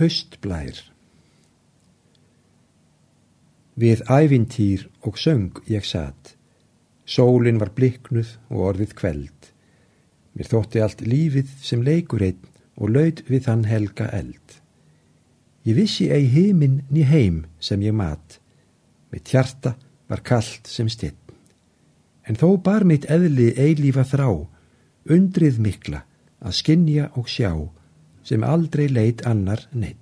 Höstblær Við ævintýr og söng ég satt. Sólin var bliknuð og orðið kveld. Mér þótti allt lífið sem leikur einn og laud við þann helga eld. Ég vissi ei heiminn ný heim sem ég mat. Mitt hjarta var kallt sem stinn. En þó bar mitt eðli eilífa þrá, undrið mikla að skinja og sjá sem aldrei leit annar neitt.